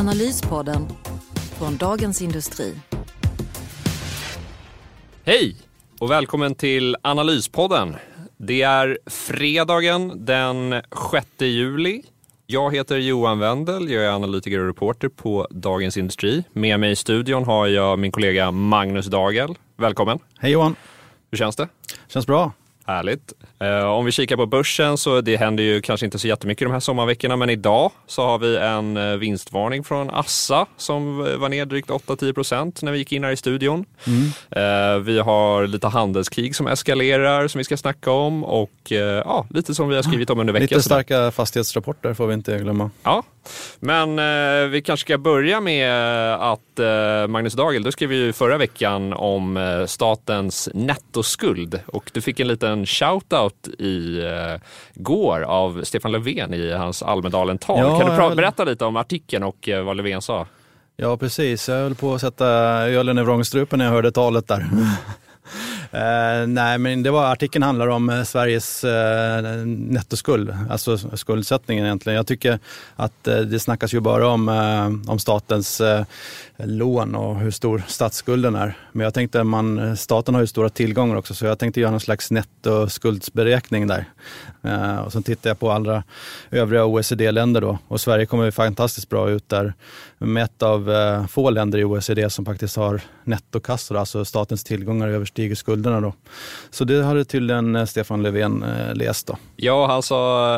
Analyspodden från Dagens Industri. Hej och välkommen till Analyspodden. Det är fredagen den 6 juli. Jag heter Johan Wendel, jag är analytiker och reporter på Dagens Industri. Med mig i studion har jag min kollega Magnus Dagel. Välkommen! Hej Johan! Hur känns det? Känns bra. Härligt. Eh, om vi kikar på börsen så det händer ju kanske inte så jättemycket de här sommarveckorna men idag så har vi en eh, vinstvarning från Assa som var ner drygt 8-10 procent när vi gick in här i studion. Mm. Vi har lite handelskrig som eskalerar som vi ska snacka om och ja, lite som vi har skrivit om under veckan. Lite starka fastighetsrapporter får vi inte glömma. Ja, men eh, vi kanske ska börja med att eh, Magnus Dagel, du skrev ju förra veckan om eh, statens nettoskuld och du fick en liten shout-out i eh, går av Stefan Löfven i hans Almedalen-tal. Ja, kan du pra- berätta lite om artikeln och eh, vad Löfven sa? Ja, precis. Jag höll på att sätta ölen i vrångstrupen när jag hörde talet där. Eh, nej, men det var, artikeln handlar om eh, Sveriges eh, nettoskuld, alltså skuldsättningen egentligen. Jag tycker att eh, det snackas ju bara om, eh, om statens eh, lån och hur stor statsskulden är. Men jag tänkte man, eh, staten har ju stora tillgångar också, så jag tänkte göra någon slags nettoskuldsberäkning där. Eh, och så tittade jag på alla övriga OECD-länder då och Sverige kommer ju fantastiskt bra ut där med ett av eh, få länder i OECD som faktiskt har nettokassor, alltså statens tillgångar överstiger skulderna då. Så det hade tydligen eh, Stefan Löfven läst då. Ja, han sa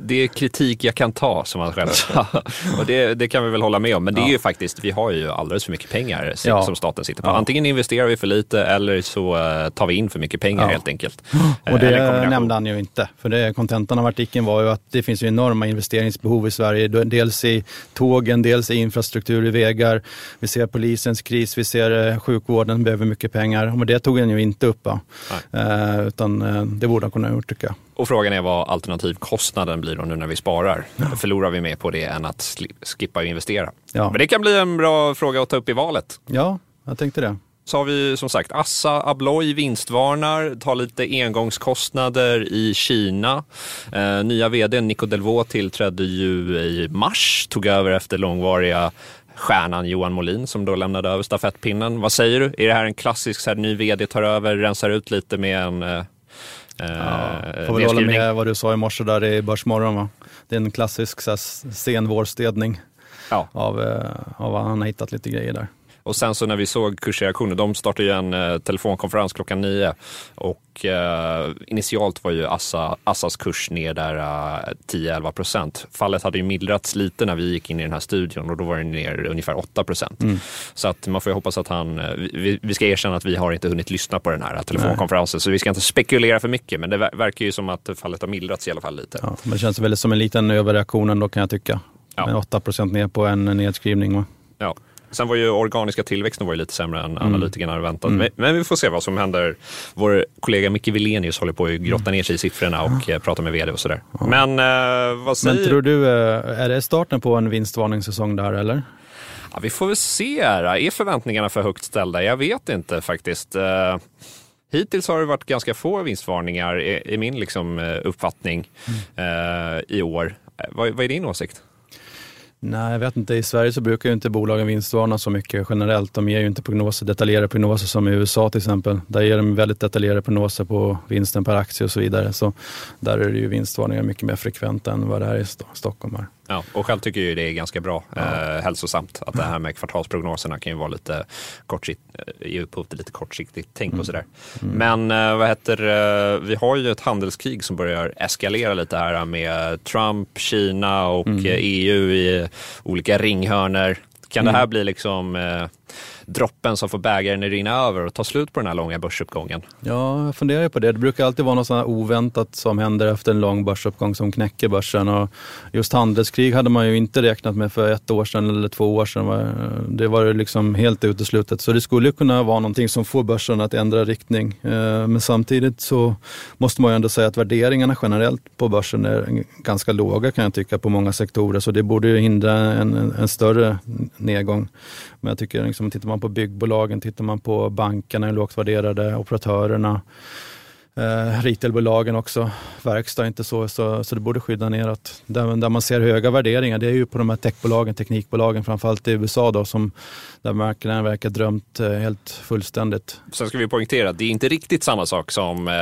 det är kritik jag kan ta som han själv sa. och det, det, kan vi väl hålla med om. Men det är ju faktiskt, vi har ju alldeles för mycket pengar Ja. som staten sitter på. Ja. Antingen investerar vi för lite eller så tar vi in för mycket pengar helt enkelt. Och det nämnde han ju inte. För det, kontentan av artikeln var ju att det finns ju enorma investeringsbehov i Sverige. Dels i tågen, dels i infrastruktur i vägar. Vi ser polisens kris, vi ser eh, sjukvården behöver mycket pengar. Men det tog han ju inte upp. Eh, utan eh, det borde han kunna ha gjort tycker jag. Och frågan är vad alternativkostnaden blir då nu när vi sparar. Förlorar vi mer på det än att skippa att investera? Ja. Men det kan bli en bra fråga att ta upp i valet. Ja, jag tänkte det. Så har vi som sagt Assa Abloy vinstvarnar, tar lite engångskostnader i Kina. Eh, nya vd Nico Delvaux tillträdde ju i mars, tog över efter långvariga stjärnan Johan Molin som då lämnade över stafettpinnen. Vad säger du? Är det här en klassisk så här, ny vd tar över, rensar ut lite med en eh, Ja, eh, får väl hålla med vad du sa i morse där i Börsmorgon. Va? Det är en klassisk sen vårstädning Ja. av, eh, av vad han har hittat lite grejer där. Och sen så när vi såg kursreaktioner, de startade ju en eh, telefonkonferens klockan nio och eh, initialt var ju Assa, Assas kurs ner där eh, 10-11 procent. Fallet hade ju mildrats lite när vi gick in i den här studion och då var det ner ungefär 8 procent. Så att man får ju hoppas att han, eh, vi, vi ska erkänna att vi har inte hunnit lyssna på den här telefonkonferensen så vi ska inte spekulera för mycket men det ver- verkar ju som att fallet har mildrats i alla fall lite. Ja, det känns väl som en liten överreaktion ändå kan jag tycka. Ja. Med 8% ner på en nedskrivning. Va? Ja. Sen var ju organiska tillväxten var ju lite sämre än analytikerna hade väntat. Men, men vi får se vad som händer. Vår kollega Micke Wilenius håller på att grotta ner sig i siffrorna och eh, prata med vd och sådär. Men eh, vad säger... Men tror du, eh, är det starten på en vinstvarningssäsong där eller? Ja, vi får väl se. Är förväntningarna för högt ställda? Jag vet inte faktiskt. Eh, Hittills har det varit ganska få vinstvarningar, i, min liksom, uppfattning, eh, i år. Vad, vad är din åsikt? Nej, jag vet inte. I Sverige så brukar ju inte bolagen vinstvarna så mycket generellt. De ger ju inte prognoser, detaljerade prognoser som i USA till exempel. Där ger de väldigt detaljerade prognoser på vinsten per aktie och så vidare. Så där är det ju vinstvarningar mycket mer frekvent än vad det är i Stockholm. Ja, och själv tycker jag ju det är ganska bra, eh, hälsosamt. Att det här med kvartalsprognoserna kan ju vara lite kortsikt, eh, ge upphov till lite kortsiktigt tänk och sådär. Men eh, vad heter eh, vi har ju ett handelskrig som börjar eskalera lite här med Trump, Kina och eh, EU i olika ringhörnor. Kan det här bli liksom eh, droppen som får bägaren att rinna över och ta slut på den här långa börsuppgången? Ja, jag funderar på det. Det brukar alltid vara något sånt oväntat som händer efter en lång börsuppgång som knäcker börsen. Och just handelskrig hade man ju inte räknat med för ett år sedan eller två år sedan. Det var liksom helt uteslutet. Så det skulle kunna vara någonting som får börsen att ändra riktning. Eh, men samtidigt så måste man ju ändå säga att värderingarna generellt på börsen är ganska låga kan jag tycka på många sektorer. Så det borde ju hindra en, en, en större nedgång. Men jag tycker, liksom, tittar man på byggbolagen, tittar man på bankerna, lågt värderade, operatörerna, eh, retailbolagen också, verkstad inte så, så, så det borde skydda neråt. Där, där man ser höga värderingar, det är ju på de här techbolagen, teknikbolagen, framförallt i USA då, som, där marknaden verkar drömt eh, helt fullständigt. Sen ska vi poängtera att det är inte riktigt samma sak som eh,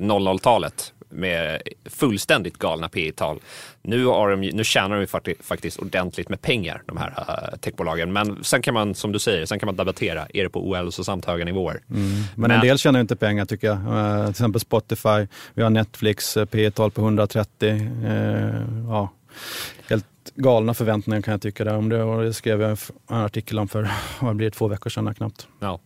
00-talet med fullständigt galna P tal nu, har de, nu tjänar de faktiskt ordentligt med pengar, de här uh, techbolagen. Men sen kan man, som du säger, sen kan man debattera, är det på ohälsosamt höga nivåer? Mm. Men, Men, en del tjänar inte pengar tycker jag. Uh, till exempel Spotify, vi har Netflix, uh, P tal på 130. ja, helt galna förväntningar kan jag tycka. Där. Om det, och det skrev jag en artikel om för, vad blir det, två veckor sedan knappt. Ja.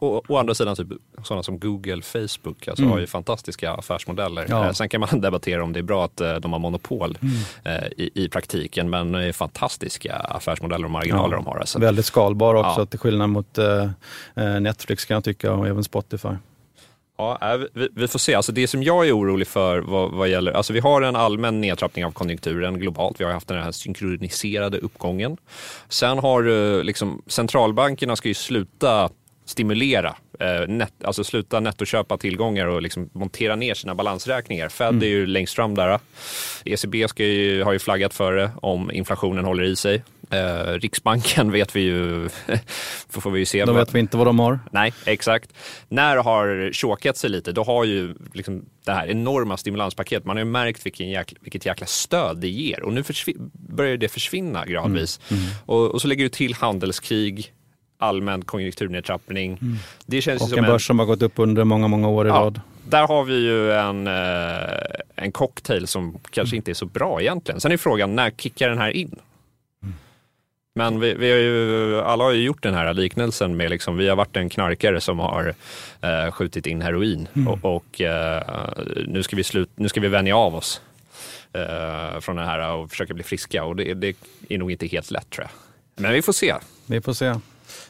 Å, å andra sidan, typ, sådana som Google, Facebook alltså, mm. har ju fantastiska affärsmodeller. Ja. Eh, sen kan man debattera om det är bra att eh, de har monopol mm. eh, i, i, praktiken, men det är fantastiska affärsmodeller och marginaler ja. de har. Alltså. Väldigt skalbara också, ja. till skillnad mot eh, Netflix kan jag tycka och även Spotify. Ja, vi, vi, får se. Alltså det som jag är orolig för vad, vad, gäller, alltså vi har en allmän nedtrappning av konjunkturen globalt. Vi har haft den här synkroniserade uppgången. Sen har liksom, centralbankerna ska ju sluta stimulera, eh, net, alltså sluta nettoköpa tillgångar och liksom montera ner sina balansräkningar. Fed mm. är ju längst fram där. ECB ska ju, har ju flaggat för det om inflationen håller i sig. Eh, Riksbanken vet vi ju, får vi ju se. Då vet vi inte vad de har. Nej, exakt. När det har chokat sig lite, då har ju liksom det här enorma stimulanspaket, man har ju märkt vilken jäkla, vilket jäkla stöd det ger och nu börjar det försvinna gradvis. Mm. Mm. Och, och, så lägger du till handelskrig, allmän konjunkturnedtrappning. Mm. Det känns och en börs som har gått upp under många, många år i ja, rad. Där har vi ju en, eh, en cocktail som kanske inte är så bra egentligen. Sen är frågan, när kickar den här in? Mm. Men vi, vi har ju, alla har ju gjort den här liknelsen med, liksom, vi har varit en knarkare som har eh, skjutit in heroin mm. och, och eh, nu, ska vi slut, nu ska vi vänja av oss eh, från det här och försöka bli friska och det, det är nog inte helt lätt tror jag. Men vi får se. Vi får se.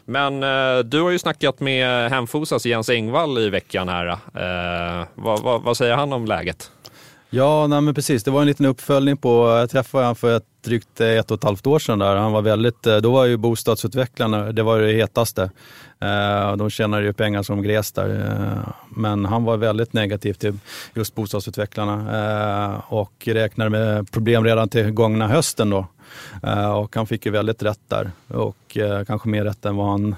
Men eh, du har ju snackat med Hemfosas Jens Engvall i veckan här. Eh, vad, vad, vad, säger han om läget? Ja, nej, men precis. Det var en liten uppföljning på, jag träffade honom för ett, drygt eh, ett och ett halvt år sedan. Där. Han var väldigt, eh, då var ju bostadsutvecklarna, det var det hetaste. Eh, de tjänade ju pengar som gräs där. Men han var väldigt negativ till just bostadsutvecklarna och räknade med problem redan till gångna hösten. Då. Och han fick ju väldigt rätt där och kanske mer rätt än vad han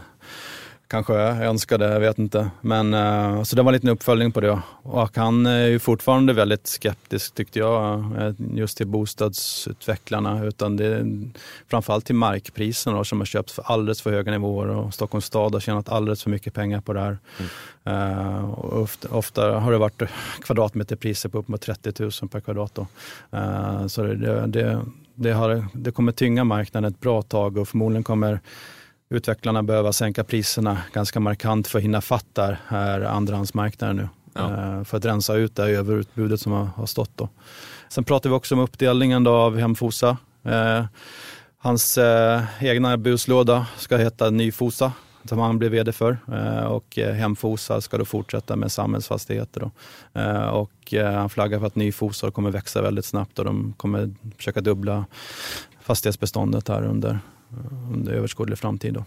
kanske önskade, jag vet inte. Men, uh, så det var en liten uppföljning på det. Och han är ju fortfarande väldigt skeptisk tyckte jag, just till bostadsutvecklarna. Utan det är framförallt till markpriserna då, som har köpt för alldeles för höga nivåer och Stockholms stad har tjänat alldeles för mycket pengar på det här. Mm. Uh, och ofta, ofta, har det varit kvadratmeterpriser på upp mot 30 000 per kvadrat. Uh, så det, det, det, har, det kommer tynga marknaden ett bra tag och förmodligen kommer utvecklarna behöva sänka priserna ganska markant för att hinna fatt där här andrahandsmarknaden nu. Ja. Eh, för att rensa ut det överutbudet som har stått. Då. Sen pratar vi också om uppdelningen då av Hemfosa. Eh, hans eh, egna buslåda ska heta Nyfosa som han blev vd för. Och Hemfosa ska då fortsätta med samhällsfastigheter. Då. Och han flaggar för att Nyfosa kommer växa väldigt snabbt och de kommer försöka dubbla fastighetsbeståndet här under under överskådlig framtid. Då.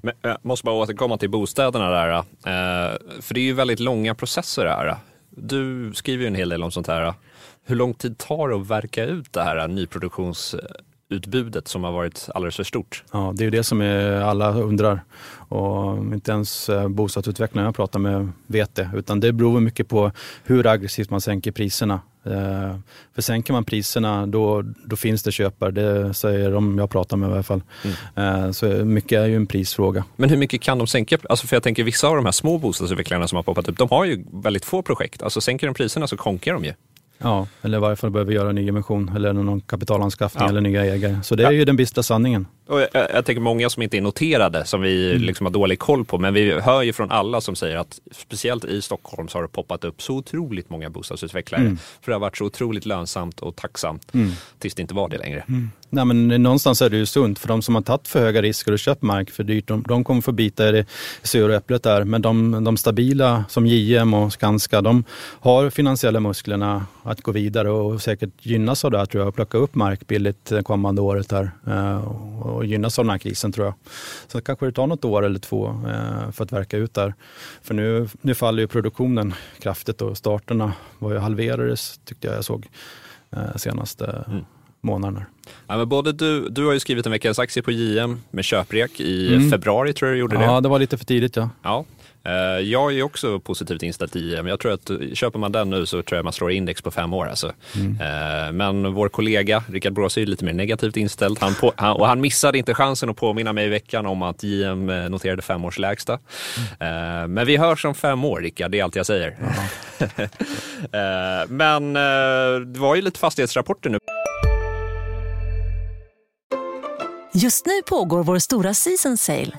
Men jag måste bara återkomma till bostäderna där. Eh, för det är ju väldigt långa processer här. Du skriver ju en hel del om sånt här. Hur lång tid tar det att verka ut det här nyproduktions nyproduktionsutbudet som har varit alldeles för stort? Ja, det är ju det som alla undrar. Och inte ens eh, bostadsutvecklarna jag pratar med vet det. Utan det beror mycket på hur aggressivt man sänker priserna. Eh, för sänker man priserna då, då finns det köpare, det säger de jag pratar med i alla fall. Mm. Eh, så mycket är ju en prisfråga. Men hur mycket kan de sänka? Alltså för jag tänker vissa av de här små bostadsutvecklarna som har poppat upp, de har ju väldigt få projekt. Alltså sänker de priserna så konkar de ju. Ja, eller i varje fall behöver göra en ny emission eller någon kapitalanskaffning ja. eller nya ägare. Så det är ju den bistra sanningen. Och jag, jag tänker många som inte är noterade, som vi Mm. liksom har dålig koll på. Men vi hör ju från alla som säger att speciellt i Stockholm så har det poppat upp så otroligt många bostadsutvecklare. Mm. För det har varit så otroligt lönsamt och tacksamt tills det inte var det längre. Nej, men någonstans är det ju sunt för de som har tagit för höga risker och köpt mark för dyrt, de, de kommer få bita i det sura äpplet där. Men de, de stabila som JM och Skanska, de har finansiella musklerna att gå vidare och säkert gynnas av det här tror jag och plocka upp mark billigt kommande året här eh, och och gynnas av den här krisen tror jag. Så kanske det tar något år eller två eh, för att verka ut där. För nu, nu faller ju produktionen kraftigt och starterna var ju halverades tyckte jag jag såg eh, senaste Mm. månaderna. Ja, men både du, du har ju skrivit en veckans aktie på JM med köprek i Mm. februari tror jag du gjorde det. Ja, det var lite för tidigt ja. Ja. Eh, Jag är också positivt inställd till JM. Jag tror att köper man den nu så tror jag man slår index på fem år. Alltså. Mm. Eh, Men vår kollega Rickard Bråse är lite mer negativt inställd. Han på, han, och han missade inte chansen att påminna mig i veckan om att JM eh, noterade fem års lägsta. Mm. Men vi hörs om fem år Rickard, det är allt jag säger. Eh, Men det var ju lite fastighetsrapporter nu. Just nu pågår vår stora season sale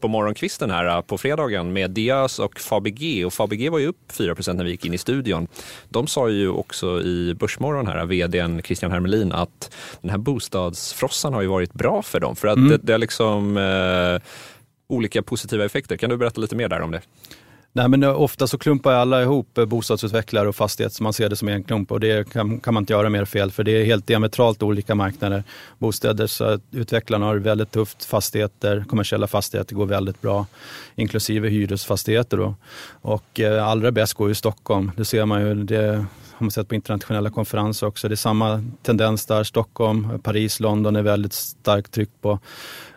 på morgonkvisten här eh, på fredagen med Diös och Fabege. Och Fabege var ju upp 4% när vi gick in i studion. De sa ju också i Börsmorgon här, vdn Christian Hermelin, att den här bostadsfrossan har ju varit bra för dem. För att Mm. det, det är liksom eh, olika positiva effekter. Kan du berätta lite mer där om det? Nej, men eh, ofta så klumpar alla ihop eh, bostadsutvecklare och fastighet så man ser det som en klump och det kan, kan man inte göra mer fel för det är helt diametralt olika marknader. Bostäder, så utvecklarna har det väldigt tufft, fastigheter, kommersiella fastigheter går väldigt bra, inklusive hyresfastigheter. Då. Och eh, allra bäst går ju Stockholm, det ser man ju. Det, har man sett på internationella konferenser också. Det är samma tendens där. Stockholm, Paris, London är väldigt starkt tryck på.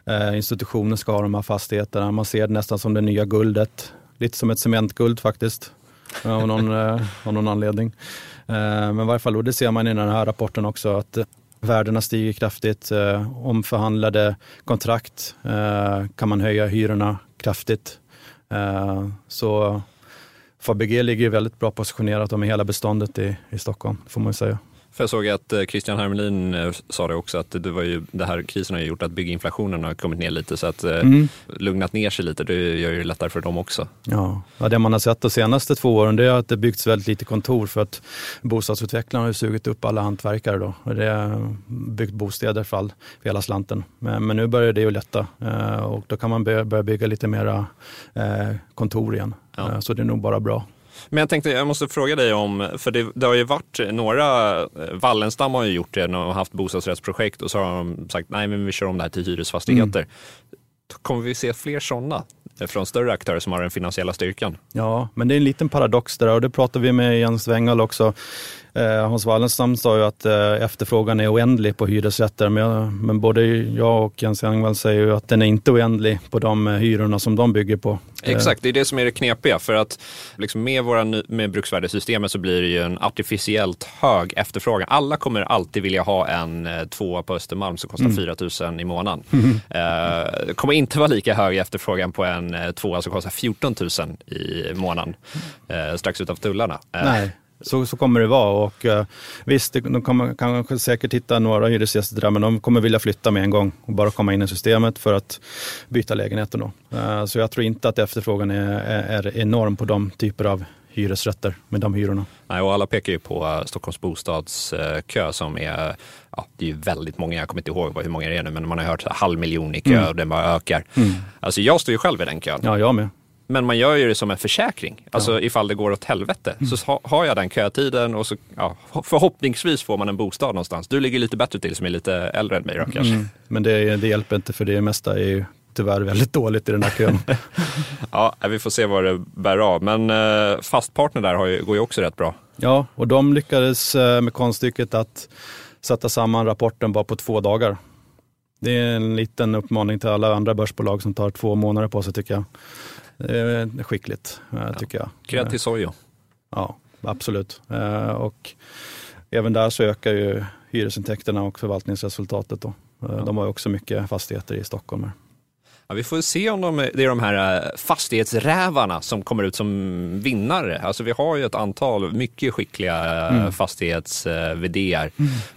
Eh, institutioner ska ha de här fastigheterna. Man ser det nästan som det nya guldet. Lite som ett cementguld faktiskt, av någon, eh, av någon anledning. Eh, men i varje fall, och det ser man i den här rapporten också, att värdena stiger kraftigt. Eh, omförhandlade kontrakt kan man höja hyrorna kraftigt. Så Fabege ligger väldigt bra positionerat med hela beståndet i, i Stockholm, får man säga. För jag såg att eh, Christian Hermelin eh, sa det också, att det, var ju, det här krisen har gjort att bygginflationen har kommit ner lite, så att eh, Mm. lugnat ner sig lite. Det gör det lättare för dem också. Ja, ja, det man har sett de senaste två åren det är att det byggts väldigt lite kontor för att bostadsutvecklarna har sugit upp alla hantverkare då. Och det har byggt bostäder för, all, för hela slanten. Men, men nu börjar det ju lätta och då kan man börja, bygga lite mera kontor igen. Ja. Så det är nog bara bra. Men jag tänkte, jag måste fråga dig om, för det, det har ju varit några, eh, Wallenstam har ju gjort det, och haft bostadsrättsprojekt och så har de sagt nej men vi kör om det här till hyresfastigheter. Mm. Kommer vi se fler sådana från större aktörer som har den finansiella styrkan? Ja, men det är en liten paradox där och det pratade vi med Jens Wengall också. Eh, Hans Wallenstam sa ju att eh, efterfrågan är oändlig på hyresrätter, men, jag, men både jag och Jens Wengall säger ju att den är inte oändlig på de eh, hyrorna som de bygger på. Exakt, det är det som är det knepiga. För att liksom med, våra, med bruksvärdessystemet så blir det ju en artificiellt hög efterfrågan. Alla kommer alltid vilja ha en tvåa på Östermalm som kostar 4 000 i månaden. Det kommer inte vara lika hög efterfrågan på en eh, tvåa som kostar 14 000 i månaden eh, strax utanför tullarna. Eh, Nej, så, så kommer det vara. Och, eh, visst, de kommer kanske säkert hitta några hyresgäster där, men de kommer vilja flytta med en gång och bara komma in i systemet för att byta lägenheten. Då. Eh, så jag tror inte att efterfrågan är, är, är enorm på de typer av hyresrätter med de hyrorna. Nej, och alla pekar ju på eh, Stockholms bostadskö som är, ja, det är ju väldigt många, jag kommer inte ihåg hur många det är nu, men man har hört så halv miljon i kö och den bara ökar. Alltså jag står ju själv i den kön. Ja, jag med. Men man gör ju det som en försäkring. Alltså ifall det går åt helvete så ha, har jag den kötiden och så ja, förhoppningsvis får man en bostad någonstans. Du ligger lite bättre till som är lite äldre än mig då kanske. Mm. Men det, det hjälper inte för det mesta är ju tyvärr väldigt dåligt i den här kön. Ja, vi får se vad det bär av. Men eh, fastpartner där ju, går ju också rätt bra. Ja, och de lyckades eh, med konststycket att sätta samman rapporten bara på två dagar. Det är en liten uppmaning till alla andra börsbolag som tar två månader på sig tycker jag. Det är skickligt, ja. tycker jag. Cred till Sojo. Ja, absolut. Och även där så ökar ju hyresintäkterna och förvaltningsresultatet. Då. De har också mycket fastigheter i Stockholm. Ja, vi får se om de, det är de här eh, fastighetsrävarna som kommer ut som vinnare. Alltså vi har ju ett antal mycket skickliga eh, mm. fastighets mm.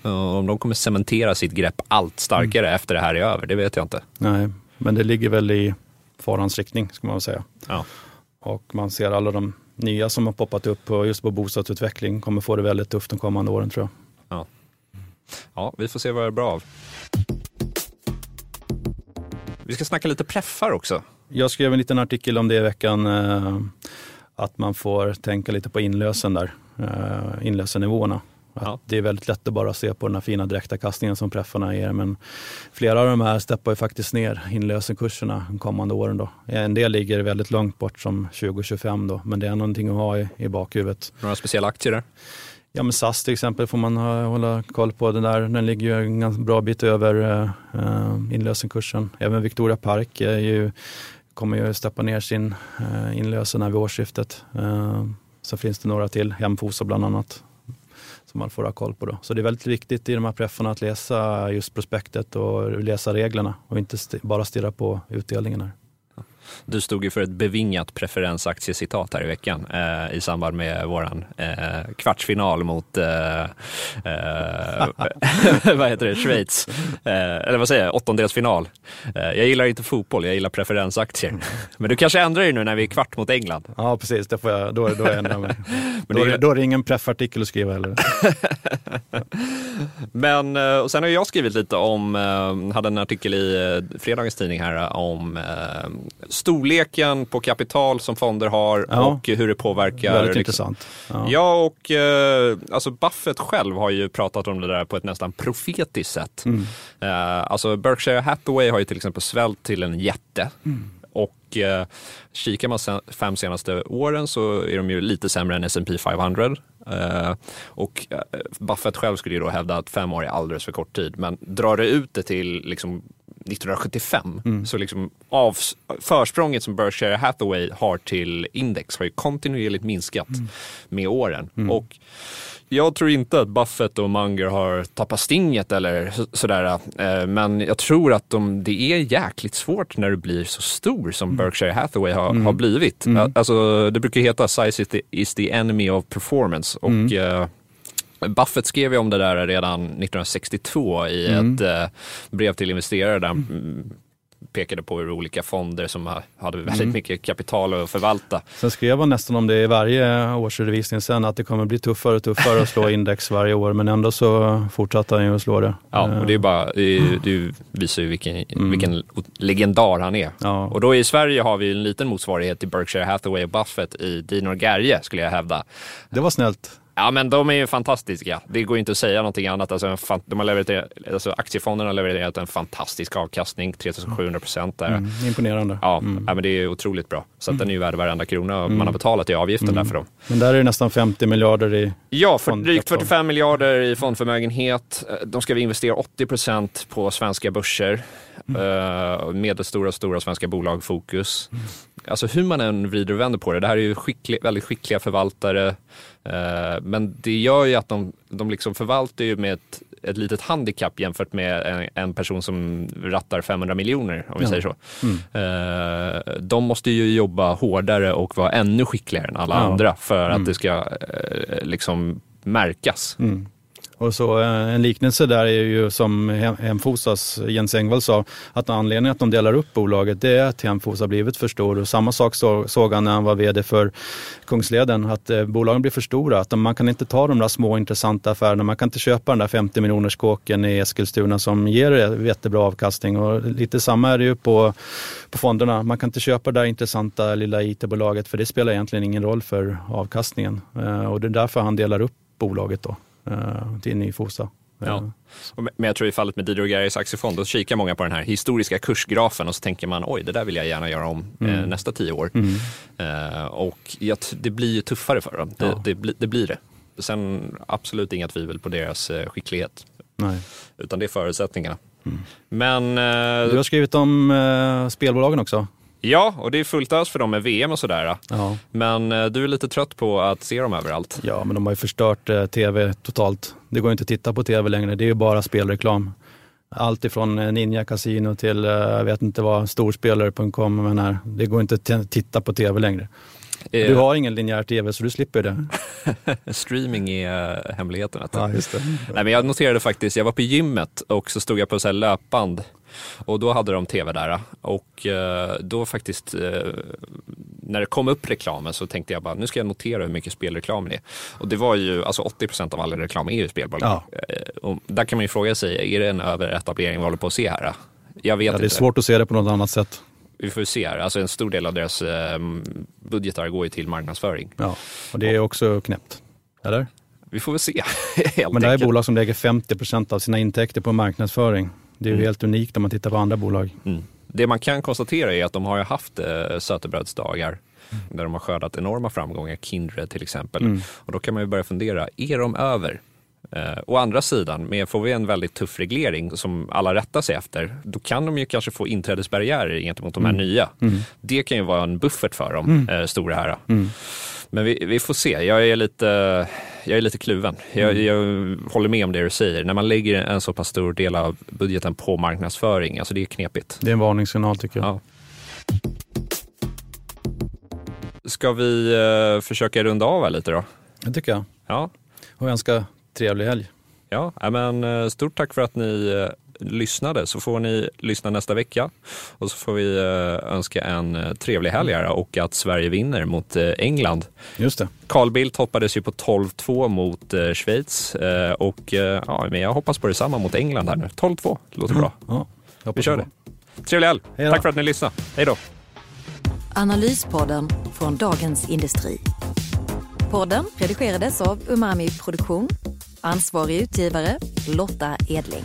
Om de kommer cementera sitt grepp allt starkare mm. efter det här är över, det vet jag inte. Nej, men det ligger väl i farans riktning, ska man säga. Ja. Och man ser alla de nya som har poppat upp och just på bostadsutveckling kommer få det väldigt tufft de kommande åren tror jag. Ja, ja vi får se vad det är bra av. Vi ska snacka lite preffar också. Jag skrev en liten artikel om det i veckan, eh, att man får tänka lite på inlösen där, eh, inlösennivåerna. Ja. Det är väldigt lätt att bara se på den här fina direkta kastningen som preffarna ger, men flera av de här steppar ju faktiskt ner inlösenkurserna de kommande åren. Då. En del ligger väldigt långt bort som 2025 då, men det är någonting att ha i, i bakhuvudet. Några speciella aktier där? Ja, men SAS till exempel får man hålla koll på. Den, där, den ligger ju en ganska bra bit över eh, inlösenkursen. Även Victoria Park är ju, kommer ju steppa ner sin eh, inlösen här vid årsskiftet. Eh, så finns det några till, Hemfosa bland annat, som man får ha koll på. Då. Så det är väldigt viktigt i de här preffarna att läsa just prospektet och läsa reglerna och inte st bara stirra på utdelningen. Här. Du stod ju för ett bevingat preferensaktiecitat här i veckan eh, i samband med våran eh, kvartsfinal mot eh, eh vad heter det, Schweiz. Eh, eller vad säger jag, åttondelsfinal. Eh, jag gillar inte fotboll, jag gillar preferensaktier. Men du kanske ändrar dig nu när vi är kvart mot England? Ja, precis. Det får jag, då, då ändrar jag mig. Men då, är, då är det ingen preffartikel att skriva heller. Men och sen har jag skrivit lite om, hade en artikel i fredagens tidning här om storleken på kapital som fonder har ja. och hur det påverkar. Väldigt liksom. intressant. Ja, ja och eh, alltså Buffett själv har ju pratat om det där på ett nästan profetiskt sätt. Mm. Eh, alltså Berkshire Hathaway har ju till exempel svällt till en jätte. Mm. Och eh, kikar man sen, fem senaste åren så är de ju lite sämre än S&P 500. Eh, och eh, Buffett själv skulle ju då hävda att fem år är alldeles för kort tid. Men drar det ut det till liksom 1975. Mm. Så liksom av, försprånget som Berkshire Hathaway har till index har ju kontinuerligt minskat mm. med åren. Mm. Och jag tror inte att Buffett och Munger har tappat stinget eller sådär. Eh, men jag tror att de, det är jäkligt svårt när du blir så stor som mm. Berkshire Hathaway har, mm. har blivit. Mm. Alltså, det brukar heta size is the, is the enemy of performance. Och mm. Buffett skrev ju om det där redan 1962 i mm. ett eh, brev till investerare där han pekade på hur olika fonder som hade väldigt mm. mycket kapital att förvalta. Sen skrev han nästan om det i varje årsredovisning sen, att det kommer bli tuffare och tuffare att slå index varje år, men ändå så fortsatte han ju att slå det. Ja, och det, är bara, det, visar ju vilken, mm. vilken legendar han är. Ja. Och då i Sverige har vi en liten motsvarighet till Berkshire Hathaway och Buffett i Dinor Gerge, skulle jag hävda. Det var snällt. Ja, men de är ju fantastiska. Det går inte att säga någonting annat. Alltså, de har levererat, alltså, aktiefonderna har levererat en fantastisk avkastning, 3700 procent. Mm, imponerande. Ja, mm. ja, men det är otroligt bra. Så mm. den är ju värd varenda krona mm. man har betalat i avgiften mm. där för dem. Men där är det nästan 50 miljarder i Ja, för drygt 45 miljarder i fondförmögenhet. De ska vi investera 80 procent på svenska börser. Mm. Medelstora och stora svenska bolag, fokus. Mm. Alltså hur man än vrider och vänder på det, det här är ju skicklig, väldigt skickliga förvaltare. Eh, men det gör ju att de, de liksom förvaltar ju med ett, ett litet handikapp jämfört med en, en person som rattar 500 miljoner, om vi ja. säger så. Mm. Eh, de måste ju jobba hårdare och vara ännu skickligare än alla ja. andra för att mm. det ska eh, liksom märkas. Mm. Och så eh, en liknelse där är ju som Hemfosas Jens Engvall sa, att anledningen att de delar upp bolaget det är att Hemfosa blivit för stor. Och samma sak såg han när han var vd för Kungsleden, att eh, bolagen blir för stora. Att man kan inte ta de där små intressanta affärerna, man kan inte köpa den där 50 miljoners kåken i Eskilstuna som ger jättebra avkastning. Och lite samma är det ju på, på fonderna. Man kan inte köpa det där intressanta lilla IT-bolaget för det spelar egentligen ingen roll för avkastningen. Eh, och det är därför han delar upp bolaget då uh, till ny Fosa. Ja. Eh. Men jag tror i fallet med Didro Gerhis aktiefond, då kikar många på den här historiska kursgrafen och så tänker man oj, det där vill jag gärna göra om mm. eh, nästa tio år. Mm. Eh, och det blir ju tuffare för dem. Det, ja. det, det, blir det. Sen absolut inga tvivel på deras eh, skicklighet. Nej. Utan det är förutsättningarna. Men eh, Du har skrivit om eh, spelbolagen också. Ja, och det är fullt ös för dem med VM och sådär. Ja. Men eh, du är lite trött på att se dem överallt. ja, men de har ju förstört eh, tv totalt. Det går inte att titta på tv längre. Det är ju bara spelreklam. Allt ifrån eh, Ninja Casino till, eh, jag vet inte vad, storspelare.com. Men här, det går inte att titta på tv längre. Eh, Du har ingen linjär tv så du slipper det. Streaming är hemligheten. Ja, just det. Nej, men jag noterade faktiskt, jag var på gymmet och så stod jag på så löpband och då hade de tv där och eh, då faktiskt eh, när det kom upp reklamen så tänkte jag bara nu ska jag notera hur mycket spelreklam det är. Och det var ju, alltså 80 procent av all reklam är ju spelbolag. Ja. Eh, och där kan man ju fråga sig, är det en överetablering vi håller på att se här? Jag vet Ja, det är inte. svårt att se det på något annat sätt. Vi får se här. Alltså en stor del av deras eh, budgetar går ju till marknadsföring. Ja, och det är också knäppt. Eller? Vi får väl se. Men det här är bolag som lägger 50 procent av sina intäkter på marknadsföring. Det är ju Mm. helt unikt om man tittar på andra bolag. Mm. Det man kan konstatera är att de har haft eh, sötebrödsdagar där de har skördat enorma framgångar, Kindred till exempel. Mm. Och då kan man ju börja fundera, är de över? Eh, å andra sidan, med får vi en väldigt tuff reglering som alla rättar sig efter, då kan de ju kanske få inträdesbarriärer gentemot de här nya. Mm. Det kan ju vara en buffert för dem, eh, stora här. Men vi, vi får se, jag är lite, jag är lite kluven. Jag, Mm. jag håller med om det du säger. När man lägger en så pass stor del av budgeten på marknadsföring, alltså det är knepigt. Det är en varningssignal tycker jag. Ja. Ska vi eh, försöka runda av här lite då? Det tycker jag. Ja, Och önska trevlig helg. ja ja, men eh, stort tack för att ni eh, lyssnade. Så får ni lyssna nästa vecka och så får vi eh, önska en eh, trevlig helg här och att Sverige vinner mot eh, England. Just det. Carl Bildt hoppades ju på 12-2 mot Schweiz och ja, men jag hoppas på detsamma mot England här nu. 12-2, låter bra. Ja, Vi kör på. det. Trevlig helg. Tack för att ni lyssnade. Hej då. Analyspodden från Dagens Industri. Podden redigerades av Umami Produktion. Ansvarig utgivare Lotta Edling.